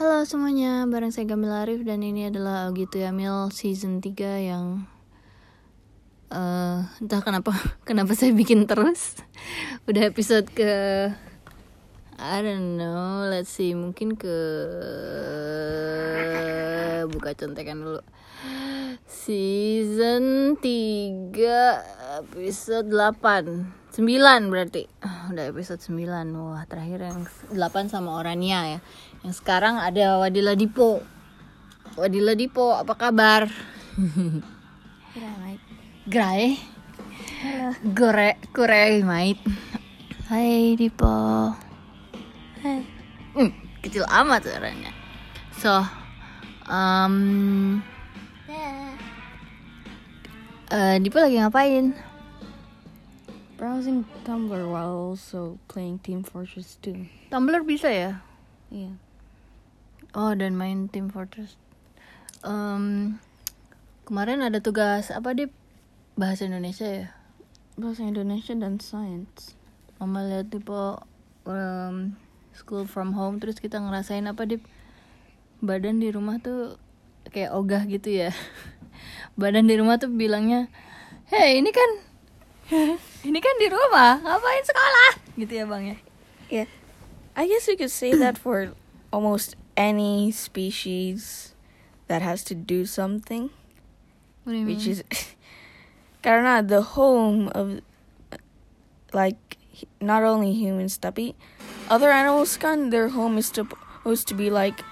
Halo semuanya, bareng saya Gamil Arif dan ini adalah Augie Yamil season 3 yang eh entah kenapa kenapa saya bikin terus. Udah episode ke I don't know, let's see, mungkin ke buka contekan dulu. Season 3 episode 8 9 berarti. Udah episode 9 Wah terakhir yang 8 sama Orania ya. Yang sekarang ada Wadila Dipo. Wadila Dipo apa kabar? Gray Gore Kure mate Hai Dipo. Hai. Hmm, Kecil amat suaranya. So um, eh, Dipo lagi ngapain? Browsing Tumblr while also playing Team Fortress 2. Tumblr bisa ya? Iya. Oh dan main Team Fortress. Em, kemarin ada tugas apa deh bahasa Indonesia ya? Bahasa Indonesia dan Science. Mama lihat tipe em, school from home terus kita ngerasain apa deh badan di rumah tuh kayak ogah gitu ya. badan di rumah tuh bilangnya, hei ini kan ini kan di rumah ngapain sekolah gitu ya bang ya? Yeah. I guess we could say that for almost any species that has to do something, What do you which mean? is karena the home of like not only humans tapi other animals kan their home is supposed to be like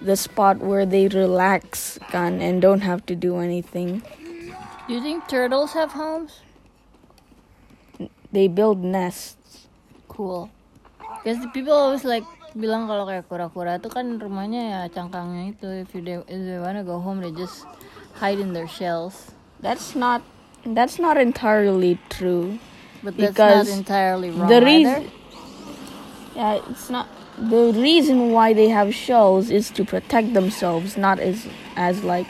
the spot where they relax kan and don't have to do anything. Do you think turtles have homes? They build nests. Cool. Because the people always like bilang kalau kayak kura-kura itu kan rumahnya ya cangkangnya itu. If you they, if they wanna go home, they just hide in their shells. That's not that's not entirely true. But that's Because not entirely wrong the reason Yeah, it's not the reason why they have shells is to protect themselves, not as as like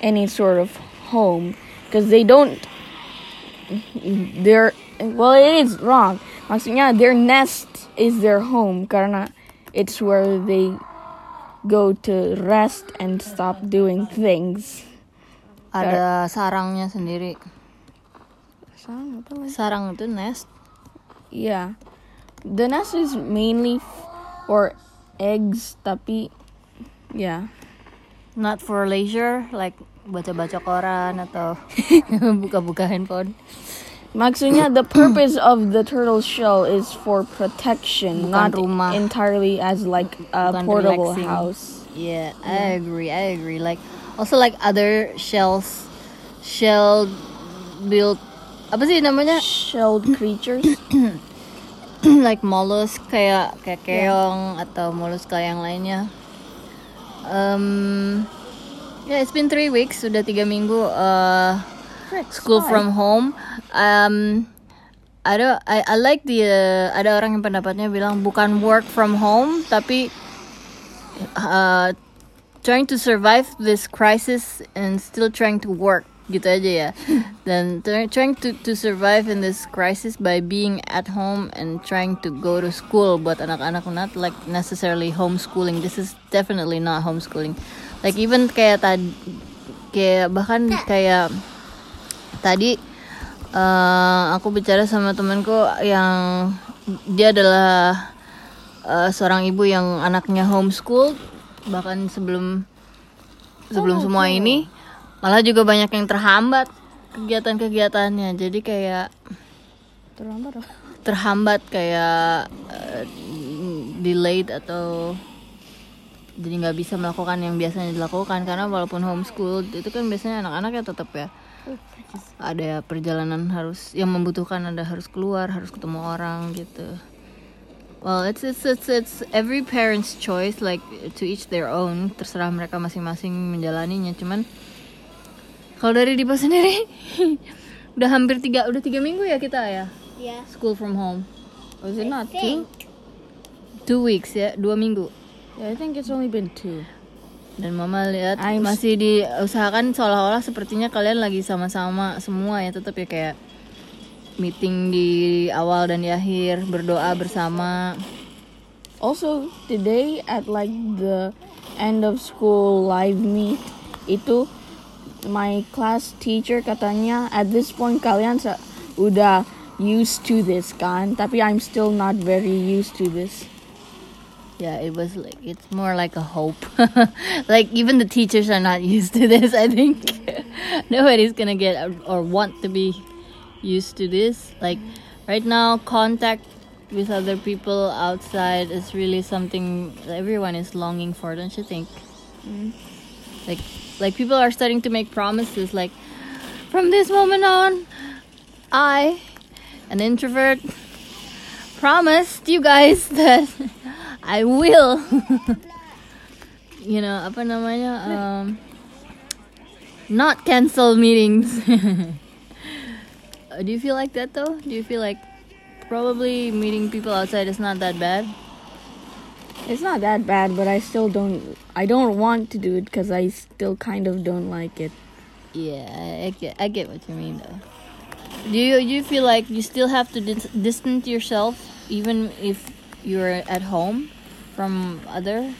any sort of home because they don't they're well it is wrong. Maksudnya their nest is their home karena it's where they go to rest and stop doing things. Ada sarangnya sendiri. Sarang apa lagi? Sarang itu nest. Yeah. The nest is mainly for eggs, tapi yeah. Not for leisure, like baca-baca koran atau buka-buka handphone. Maksudnya the purpose of the turtle shell is for protection, Bukan not rumah. entirely as like a Bukan portable relaxing. house. Yeah, I agree. I agree. Like also like other shells, shell built apa sih namanya? Shelled creatures. like mollusk kayak kayak keong atau molluska yang lainnya. Um, yeah, it's been three weeks, sudah tiga minggu uh, school from home. Um, ada I, I like the uh, ada orang yang pendapatnya bilang bukan work from home tapi uh, trying to survive this crisis and still trying to work gitu aja ya. Dan try- trying to to survive in this crisis by being at home and trying to go to school buat anak-anak not like necessarily homeschooling. This is definitely not homeschooling. Like even kayak tadi kayak bahkan kayak tadi eh, aku bicara sama temanku yang dia adalah eh, seorang ibu yang anaknya homeschool bahkan sebelum sebelum semua ini malah juga banyak yang terhambat kegiatan-kegiatannya. Jadi kayak Terlambat. terhambat kayak eh, delayed atau jadi nggak bisa melakukan yang biasanya dilakukan. Karena walaupun homeschool itu kan biasanya anak-anak ya. Tetap ya ada perjalanan harus yang membutuhkan ada harus keluar harus ketemu orang gitu well it's it's it's, it's every parent's choice like to each their own terserah mereka masing-masing menjalaninya cuman kalau dari Dipa sendiri udah hampir tiga udah tiga minggu ya kita ya Yeah. school from home Was it not think. two? two weeks ya dua minggu Yeah, I think it's only been two. Dan mama lihat I'm- masih diusahakan seolah-olah sepertinya kalian lagi sama-sama semua ya tetap ya kayak meeting di awal dan di akhir berdoa bersama. Also, today at like the end of school live meet, itu my class teacher katanya at this point kalian udah used to this kan, tapi I'm still not very used to this. Yeah, it was like it's more like a hope. like even the teachers are not used to this. I think nobody's gonna get or want to be used to this. Like right now, contact with other people outside is really something everyone is longing for, don't you think? Mm. Like like people are starting to make promises like from this moment on I an introvert promised you guys that I will you know apa namanya um, not cancel meetings do you feel like that though do you feel like probably meeting people outside is not that bad It's not that bad, but I still don't. I don't want to do it because I still kind of don't like it. Yeah, I, I get I get what you mean though. Do you you feel like you still have to dis- distance yourself even if you're at home from other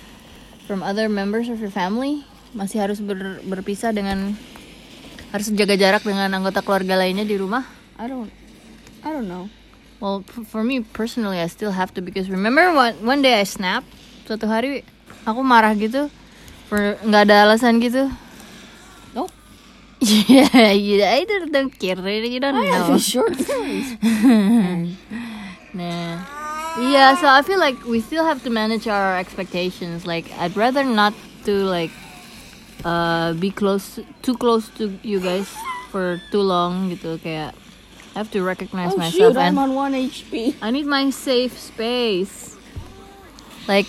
from other members of your family? Masih harus ber- berpisah dengan harus jaga jarak dengan anggota keluarga lainnya di rumah? I don't. I don't know. Well, for me personally, I still have to because remember one one day I snapped suatu hari aku marah gitu for nggak ada alasan gitu. Nope. Yeah, you, I don't, don't care. You don't I have know. a short fuse. Nah. Yeah, so I feel like we still have to manage our expectations. Like I'd rather not to like uh be close too close to you guys for too long gitu kayak I have to recognize oh myself shoot! I'm and on one HP. I need my safe space. Like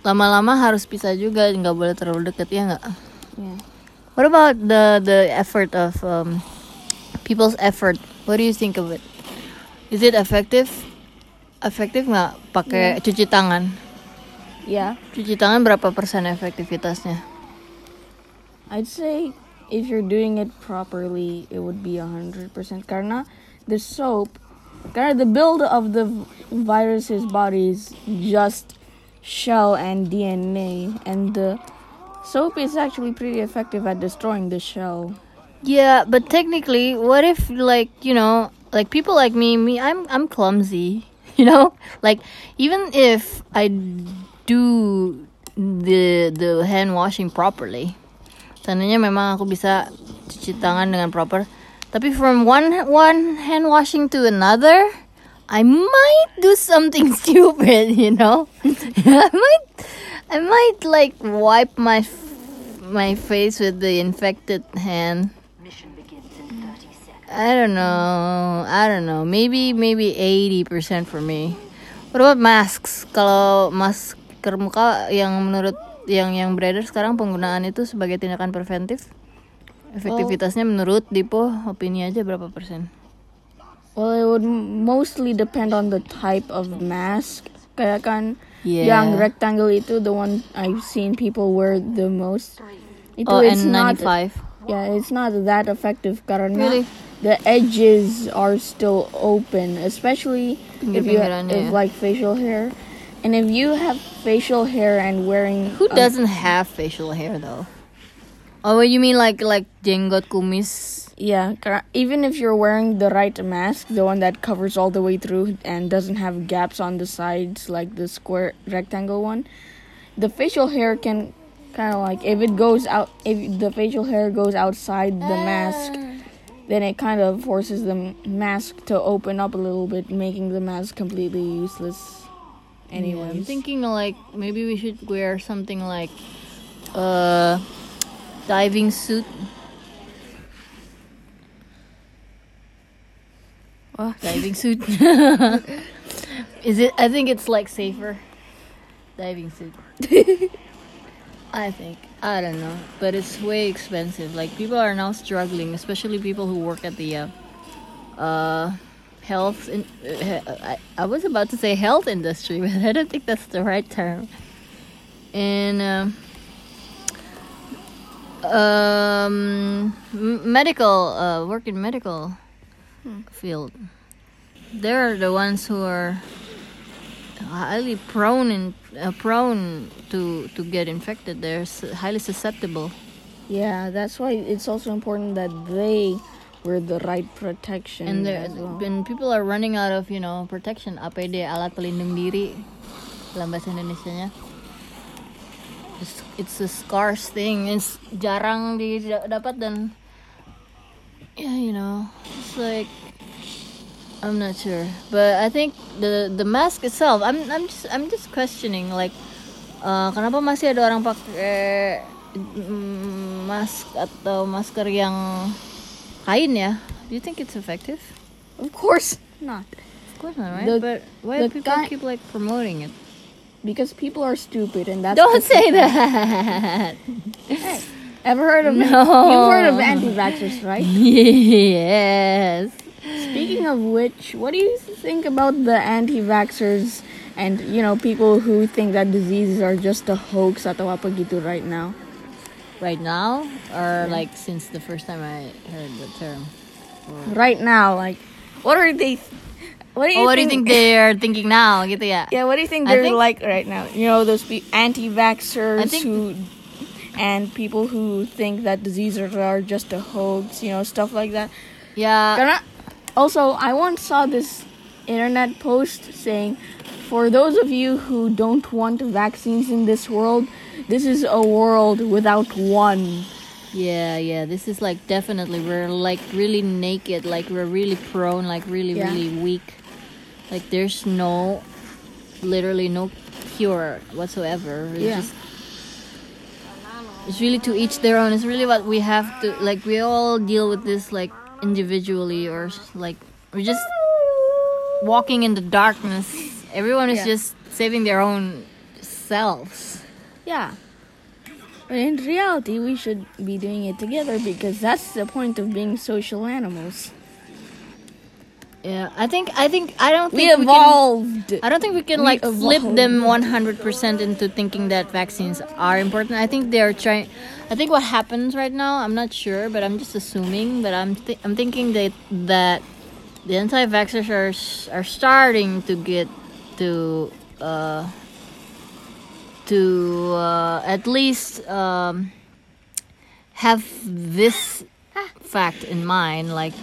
lama-lama harus bisa juga nggak boleh terlalu deket ya nggak? Yeah. What about the the effort of um, people's effort? What do you think of it? Is it effective? Efektif nggak pakai cuci tangan? Yeah. Cuci tangan berapa persen efektivitasnya? I'd say if you're doing it properly, it would be a hundred percent. Karena the soap, karena the build of the virus's body is just shell and DNA, and the soap is actually pretty effective at destroying the shell. Yeah, but technically, what if like you know, like people like me, me, I'm I'm clumsy, you know. Like even if I do the the hand washing properly, tandanya memang aku bisa cuci tangan dengan proper. Tapi from one one hand washing to another, I might do something stupid, you know. I might I might like wipe my my face with the infected hand. I don't know. I don't know. Maybe maybe 80% for me. What about masks? Kalau masker muka yang menurut yang yang beredar sekarang penggunaan itu sebagai tindakan preventif? Efektivitasnya menurut Dipo opini aja berapa persen? Well, it would mostly depend on the type of mask. Kayak kan Yeah. yang rectangle itu the one I've seen people wear the most. Itu Oh, it's not N95. yeah, it's not that effective karena Really? The edges are still open, especially if you if ya. like facial hair. And if you have facial hair and wearing Who a- doesn't have facial hair though? Oh, you mean like like jenggot kumis? Yeah, even if you're wearing the right mask, the one that covers all the way through and doesn't have gaps on the sides like the square rectangle one, the facial hair can kind of like if it goes out if the facial hair goes outside the mask, ah. Then it kind of forces the mask to open up a little bit, making the mask completely useless. Yeah, I'm thinking like maybe we should wear something like uh diving suit. What? Diving suit. Is it I think it's like safer. Diving suit. I think. I don't know, but it's way expensive. Like people are now struggling, especially people who work at the uh, uh health in, uh, I, I was about to say health industry but i don't think that's the right term. And um um m- medical uh work in medical field. They're the ones who are highly prone and uh, prone to to get infected. They're highly susceptible. Yeah, that's why it's also important that they wear the right protection. And there, well. and people are running out of you know protection. APD alat pelindung diri dalam bahasa Indonesianya. It's, it's a scarce thing. It's jarang didapat dan yeah, you know, it's like I'm not sure, but I think the the mask itself. I'm I'm just I'm just questioning like uh, kenapa masih ada orang pakai mm, mask atau masker yang kain ya? Do you think it's effective? of course not, Of course not, right? The- but why do people keep like promoting it? because people are stupid, and that's Don't say that. hey, Ever heard of No. You've heard of anti-vaxxers, right? yes. Speaking of which, what do you think about the anti-vaxxers and you know people who think that diseases are just a hoax atau apa gitu right now? Right now, or like since the first time I heard the term. Right now, like, what are they? What do you Oh, what do you think? think they're thinking now? Gitu ya? yeah, what do you think they're think- like right now? You know, those pe- anti-vaxxers think- who and people who think that diseases are just a hoax. You know, stuff like that. Yeah. Karena- also, I once saw this internet post saying, for those of you who don't want vaccines in this world, this is a world without one. Yeah, yeah. This is like definitely we're like really naked, like we're really prone, like really, Yeah. really weak. Like there's no, literally no cure whatsoever. It's Yeah. just- it's really to each their own. It's really what we have to like. We all deal with this like individually, or like we're just walking in the darkness. Everyone is Yeah. just saving their own selves. Yeah. But in reality, we should be doing it together because that's the point of being social animals. Yeah, I think I think I don't We think we can- evolved. I don't think we can We like flip them 100% into thinking that vaccines are important. I think they're trying I think what happens right now, I'm not sure, but I'm just assuming, but I'm thi- I'm thinking that that the anti-vaxxers are are starting to get to uh to uh, at least um have this fact in mind like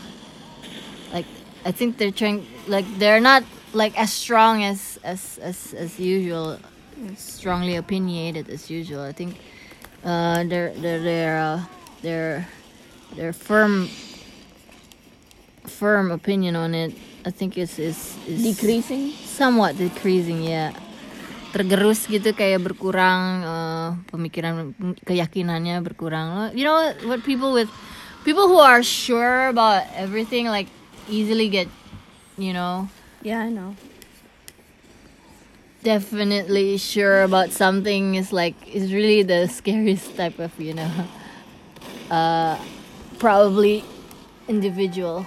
I think they're trying like they're not like as strong as as as, as usual strongly opinionated as usual. I think uh their their their uh, their their firm firm opinion on it. I think is is, is Decreasing? somewhat decreasing ya tergerus gitu kayak berkurang uh, pemikiran keyakinannya berkurang. You know what people with people who are sure about everything like easily get you know Yeah, I know. definitely sure about something is like is really the scariest type of you know uh probably individual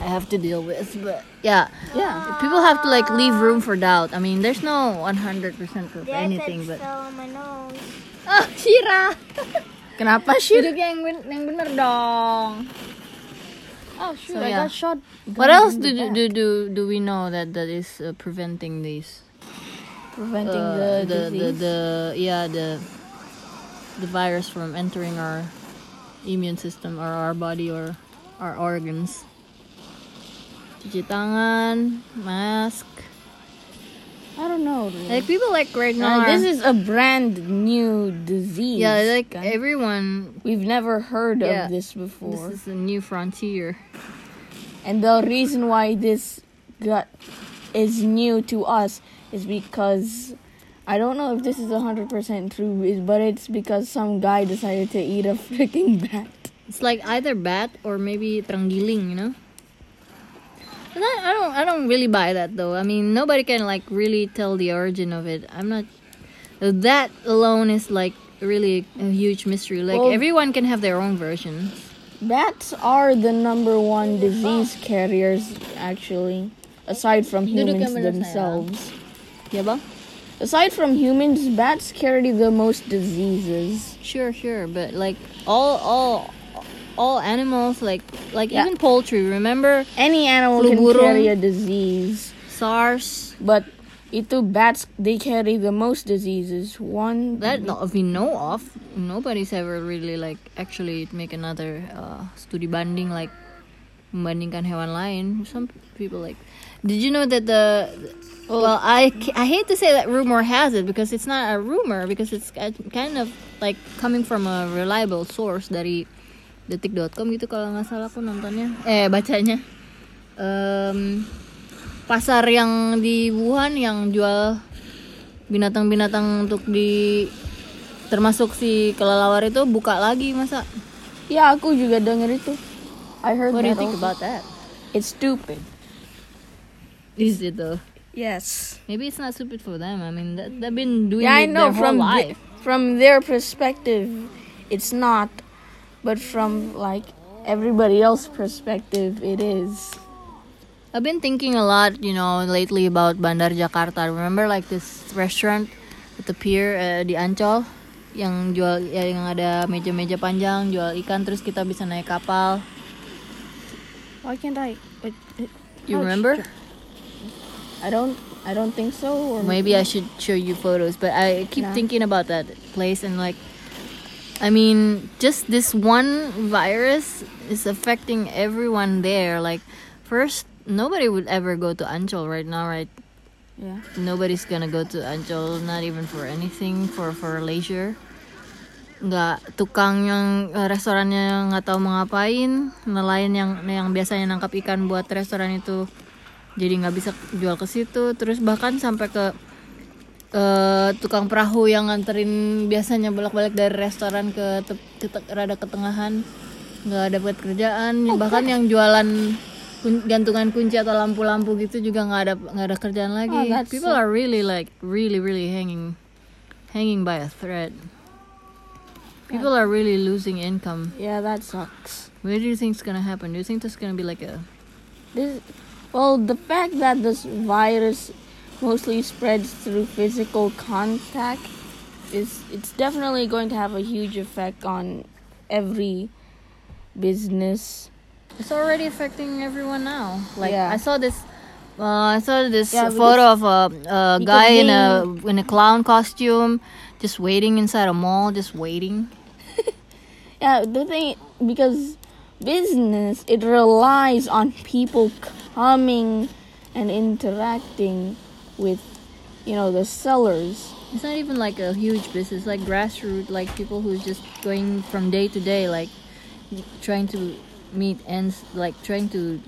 I have to deal with but yeah Yeah. people have to like leave room for doubt I mean there's no 100% of anything but on my nose. oh Shira Kenapa sih? duduk yang ben- yang bener dong Oh, shoot, So, I yeah. got shot. what else do do do do, do we know that that is uh, preventing these Preventing uh, the, the, the the yeah the the virus from entering our immune system or our body or our organs. Cuci tangan, mask. I don't know. Really. Like people like right now. Uh, this is a brand new disease. yeah, like Gun. everyone. We've never heard Yeah. of this before. This is a new frontier. And the reason why this got is new to us is because I don't know if this is 100% true, but it's because some guy decided to eat a freaking bat. It's like either bat or maybe terenggiling, you know. I, I don't I don't really buy that though. I mean, nobody can like really tell the origin of it. I'm not. That alone is like really a huge mystery. Like Well- everyone can have their own version. Bats are the number one disease carriers, actually, aside from humans yang benar, sayang. themselves. Yeah, bang? Aside from humans, bats carry the most diseases. Sure, sure, but like all all all animals like like Yeah. even poultry. Remember Any animal can burung. carry a disease, SARS? but itu bats they carry the most diseases. One That not we know of, nobody's ever really like actually make another uh, studi banding like membandingkan hewan lain. Some people like. Did you know that the well, I I hate to say that rumor has it because it's not a rumor because it's kind of like coming from a reliable source dari detik.com gitu kalau nggak salah aku nontonnya eh bacanya Em, pasar yang di Wuhan yang jual binatang-binatang untuk di termasuk si kelelawar itu buka lagi masa Ya, aku juga denger itu. I heard what do you think also. about that It's stupid. is it though Yes. maybe it's not stupid for them I mean that, they've been doing Yeah, I it know their whole from the- life from their perspective, it's not, but from like everybody else perspective, it is. I've been thinking a lot, you know, lately about Bandar Djakarta. Remember like this restaurant at the pier uh, di Ancol yang jual ya, yang ada meja-meja panjang, jual ikan terus kita bisa naik kapal. Why can't I? It, it, You remember? I don't. I don't think so. Or Maybe I should show you photos, but I keep Yeah. thinking about that place and like I mean, just this one virus is affecting everyone there. Like first nobody would ever go to Ancol right now, right? Yeah. nobody's gonna go to Ancol not even for anything for for leisure nggak tukang yang eh, restorannya nggak tahu mau ngapain nelayan yang yang biasanya nangkap ikan buat restoran itu jadi nggak bisa jual ke situ terus bahkan sampai ke eh, tukang perahu yang nganterin biasanya bolak-balik dari restoran ke, te- ke te- rada ketengahan. Nggak dapat kerjaan. Bahkan yang jualan kun- gantungan kunci atau lampu-lampu gitu juga nggak ada nggak ada kerjaan lagi. Oh, that's people are really like really really hanging hanging by a thread. People are really losing income. Yeah, that sucks. what do you think is gonna happen? Do you think there's gonna be like a This, well, the fact that this virus mostly spreads through physical contact is it's definitely going to have a huge effect on every business. It's already affecting everyone now. Like Yeah. I saw this, uh, I saw this Yeah, photo of a, a guy in a in a clown costume, just waiting inside a mall, just waiting. Yeah, the thing because business it relies on people coming and interacting with you know the sellers. It's not even like a huge business, like grassroots, like people who's just going from day to day, like trying to meet ends, like trying to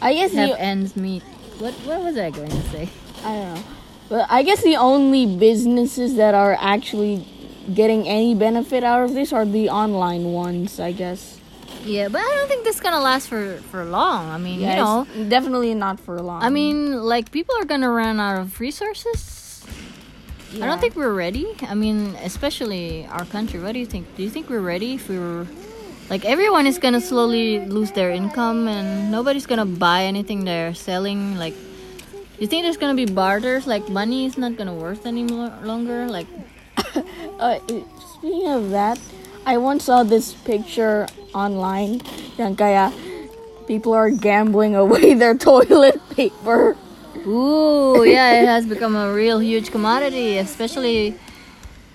I guess have the, ends meet. What what was I going to say? I don't know. But I guess the only businesses that are actually getting any benefit out of this are the online ones, I guess. Yeah, but I don't think this is gonna last for for long. I mean, you know, definitely not for long. I mean, like people are gonna run out of resources. I don't think we're ready. I mean, especially our country. What do you think? Do you think we're ready if we were like everyone is gonna slowly lose their income and nobody's gonna buy anything they're selling? Like, you think there's gonna be barters? Like, money is not gonna worth any more longer. Like, Uh, speaking of that, I once saw this picture online. Yang kayak people are gambling away their toilet paper. ooh, yeah, it has become a real huge commodity, especially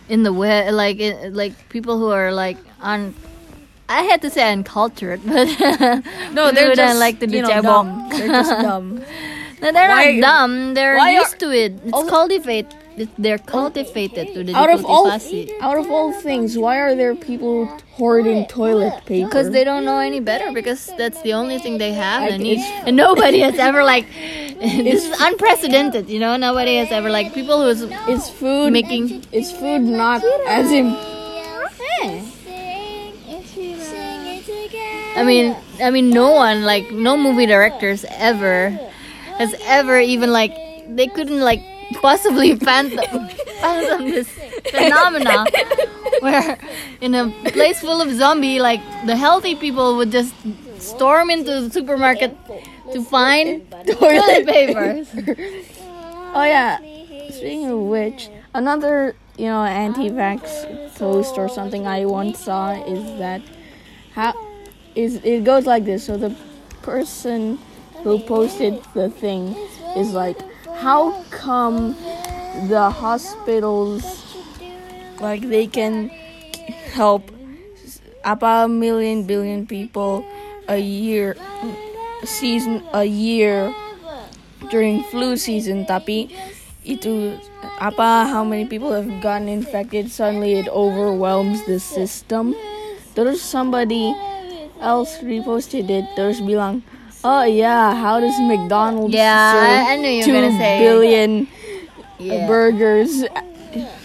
in the west. Like, it, like people who are like on. I had to say uncultured, but No, they're who don't just like to do you know, cebok. dumb. They're just dumb. No, they're Why- not dumb. They're used are- to it. It's Also- cultivate. It- They're cultivated to the out of all out of all things, why are there people hoarding toilet paper? Because they don't know any better. Because that's the only thing they have and need. And nobody has ever like. this is unprecedented. You know, nobody has ever like people who's Is food making. is food not as in eh. I mean, I mean, no one like no movie directors ever has ever even like they couldn't like possibly fathom fathom this phenomena where in a place full of zombie, like the healthy people would just storm into the supermarket to find toilet paper. Oh yeah. Speaking of which, another you know anti-vax post or something I once saw is that how is it goes like this. So the person who posted the thing is like, how come the hospitals like they can help apa million billion people a year season a year during flu season tapi itu apa how many people have gotten infected suddenly it overwhelms the system. Terus somebody else reposted it terus bilang oh yeah how does McDonald's Yeah, serve I- knew you were two billion Yeah. Uh, burgers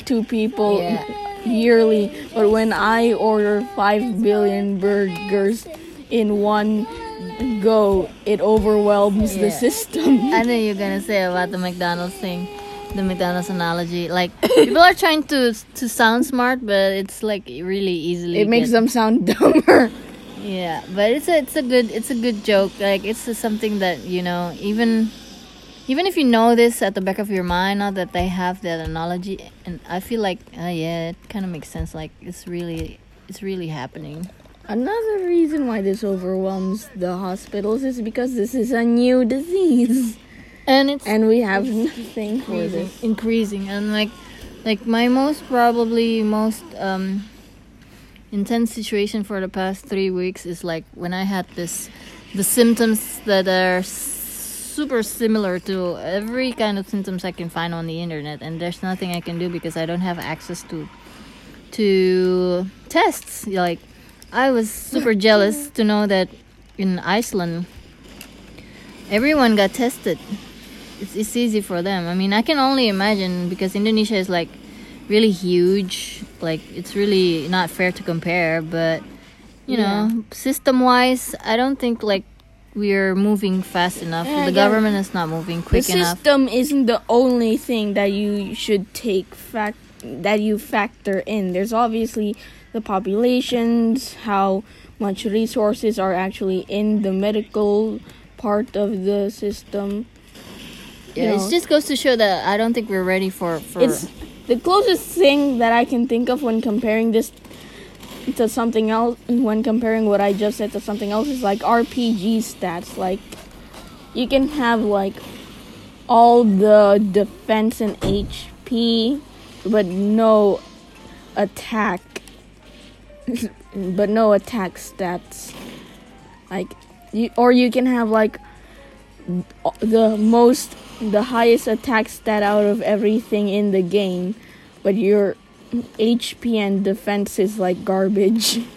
to people Yeah. yearly but when I order 5 billion burgers in one go it overwhelms the system I know you're gonna say about the McDonald's thing, the McDonald's analogy. Like people are trying to to sound smart, but it's like really easily. it makes get- them sound dumber Yeah, but it's a it's a good it's a good joke. Like it's something that you know even even if you know this at the back of your mind, now that they have that analogy, and I feel like uh, yeah, it kind of makes sense. Like it's really it's really happening. Another reason why this overwhelms the hospitals is because this is a new disease And it's and we have nothing for increasing, increasing, and like like my most probably most um intense situation for the past three weeks is like when I had this the symptoms that are super similar to every kind of symptoms I can find on the internet, and there's nothing I can do because I don't have access to to tests. Like I was super jealous to know that in Iceland everyone got tested it's, it's easy for them. I mean, I can only imagine because Indonesia is like really huge. Like it's really not fair to compare, but you know, system wise, I don't think like we're moving fast enough. Yeah, the yeah. government is not moving The quick enough. system isn't the only thing that you should take fact that you factor in. There's obviously the populations, how much resources are actually in the medical part of the system. Yeah, you know. it just goes to show that I don't think we're ready for for. The closest thing that I can think of when comparing this to something else. When comparing what I just said to something else is like RPG stats. Like you can have like all the defense and HP, but no attack. but no attack stats. Like you, or you can have like the most the highest attack stat out of everything in the game, but your HP and defense is like garbage.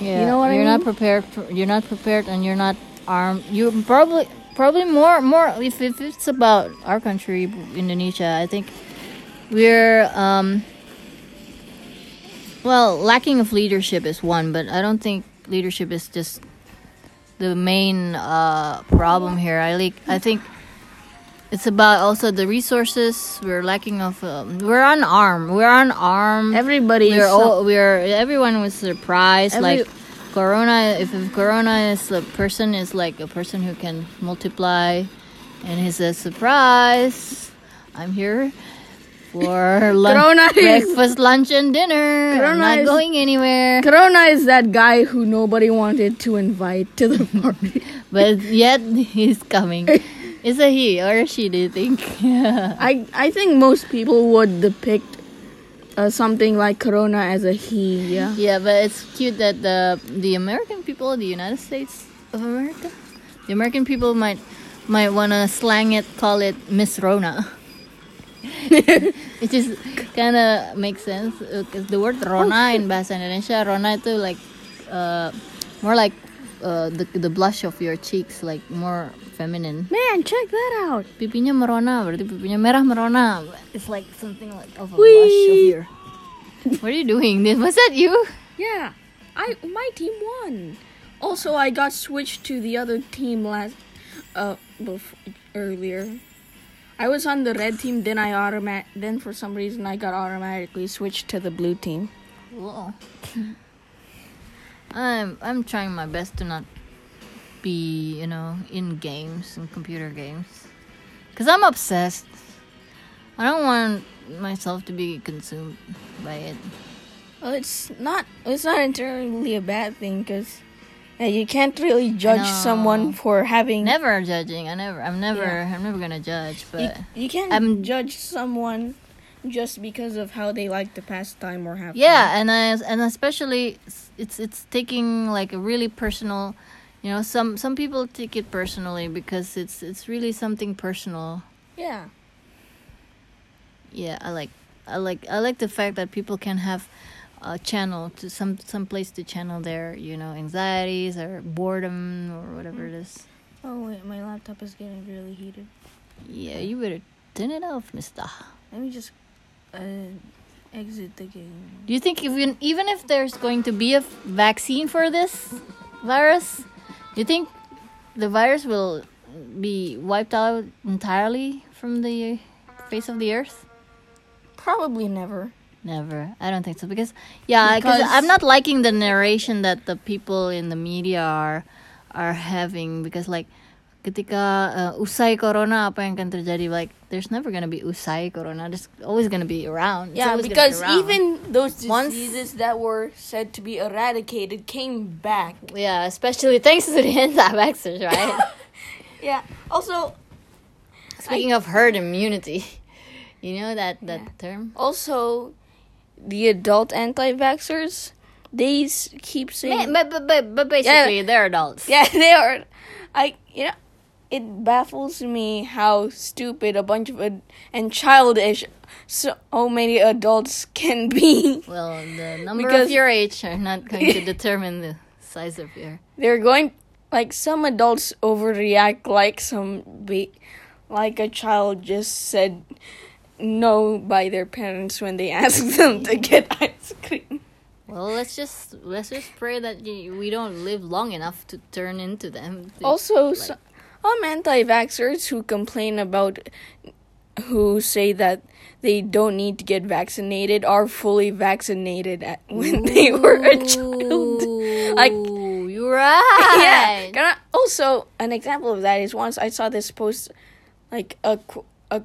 Yeah, you know what you're not mean? prepared. For, you're not prepared, and you're not armed. You probably probably more more if if it's about our country, Indonesia. I think we're um. Well, lacking of leadership is one, but I don't think leadership is just the main uh, problem here. I like. I think it's about also the resources. We're lacking of. Um, we're unarmed. We're unarmed Everybody is we're all we're everyone was surprised Every- like corona if, if corona is a person is like a person who can multiply and he says surprise i'm here for lunch, breakfast lunch and dinner i'm Corona not is- going anywhere Corona is that guy who nobody wanted to invite to the party. but yet he's coming is a he or a she do you think I I think most people would depict uh, something like Corona as a he. Yeah. Yeah, but it's cute that the the American people, the United States of America, the American people might might wanna slang it, call it Miss Rona. it just kind of makes sense because the word Rona in bahasa Indonesia, Rona itu like uh, more like uh, the the blush of your cheeks, like more feminine. Man, check that out. Pipinya merona, berarti pipinya merah merona. It's like something like of a Whee! blush of your. What are you doing? Was that you? Yeah, I my team won. Also, I got switched to the other team last uh bef- earlier. I was on the red team, then I automat then for some reason I got automatically switched to the blue team. Whoa. I'm I'm trying my best to not be, you know, in games and computer games. Cuz I'm obsessed. I don't want myself to be consumed by it. Well, it's not it's not entirely a bad thing because Yeah, you can't really judge someone for having. Never judging. I never. I'm never. Yeah. I'm never gonna judge. But you can't I'm- judge someone just because of how they like to pass time or have. yeah, and I, and especially it's it's taking like a really personal. You know, some some people take it personally because it's it's really something personal. Yeah. Yeah, I like I like I like the fact that people can have a channel to some some place to channel their you know anxieties or boredom or whatever it is. Oh wait, my laptop is getting really heated. Yeah, you better turn it off, Mister. Let me just uh, exit the game. Do you think even even if there's going to be a vaccine for this virus, do you think the virus will be wiped out entirely from the face of the earth? Probably never. Never. I don't think so because yeah, because Because- I'm not liking the narration that the people in the media are are having because like ketika uh, usai corona apa yang akan terjadi like there's never gonna be usai corona there's always gonna be around It's Yeah, gonna be because around. even those Once- diseases that were said to be eradicated came back. yeah especially thanks to the anti-vaxxers right Yeah. Also, speaking of herd immunity you know that that Yeah. term also, the adult anti-vaxxers, they s- keep saying, but, but, but, but basically they're adults yeah, they are. I you know, it baffles me how stupid a bunch of ad- and childish so many adults can be. well the number Because- of your age are not going to determine the size of your They're going like some adults overreact like some ba- like a child just said no by their parents when they asked them to get ice cream. Well, let's just let's just pray that we don't live long enough to turn into them. To- Also, like- some anti-vaxxers who complain about who say that they don't need to get vaccinated are fully vaccinated at, when they were a child. Like Ooh, you're right. yeah. Also, an example of that is once I saw this post, like a a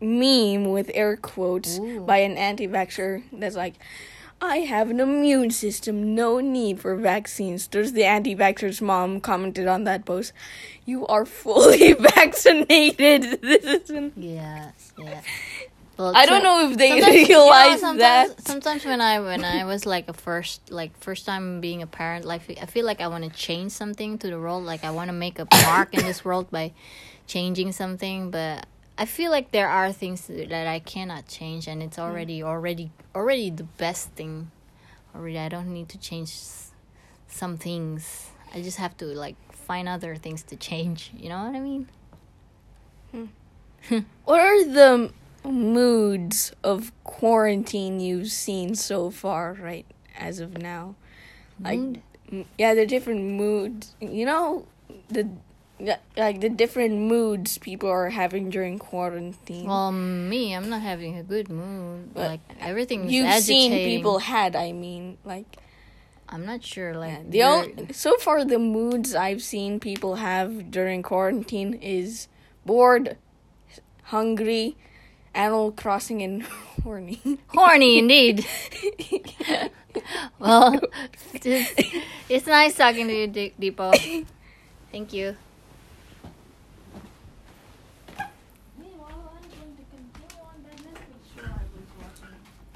meme with air quotes Ooh. by an anti-vaxxer that's like, "I have an immune system, no need for vaccines." There's the anti-vaxxer's mom commented on that post, "You are fully vaccinated." This isn't. Yeah, yeah. Well, I don't know if they sometimes- you know, realize sometimes, that. Sometimes when I when I was like a first like first time being a parent, like I feel like I want to change something to the world. Like I want to make a mark in this world by changing something, but I feel like there are things that I cannot change, and it's hmm. already already already the best thing. Already, I don't need to change some things. I just have to like find other things to change. You know what I mean? Hmm. What are the moods of quarantine you've seen so far, right, as of now? Like, Mood? m- yeah, the different moods. You know, the like the different moods people are having during quarantine. Well, me, I'm not having a good mood. But like everything You've agitating. seen people had. I mean, like I'm not sure. Like yeah, the only, so far the moods I've seen people have during quarantine is bored, hungry, Animal Crossing, and horny. horny indeed. well, it's, it's nice talking to you, Dipo. Thank you.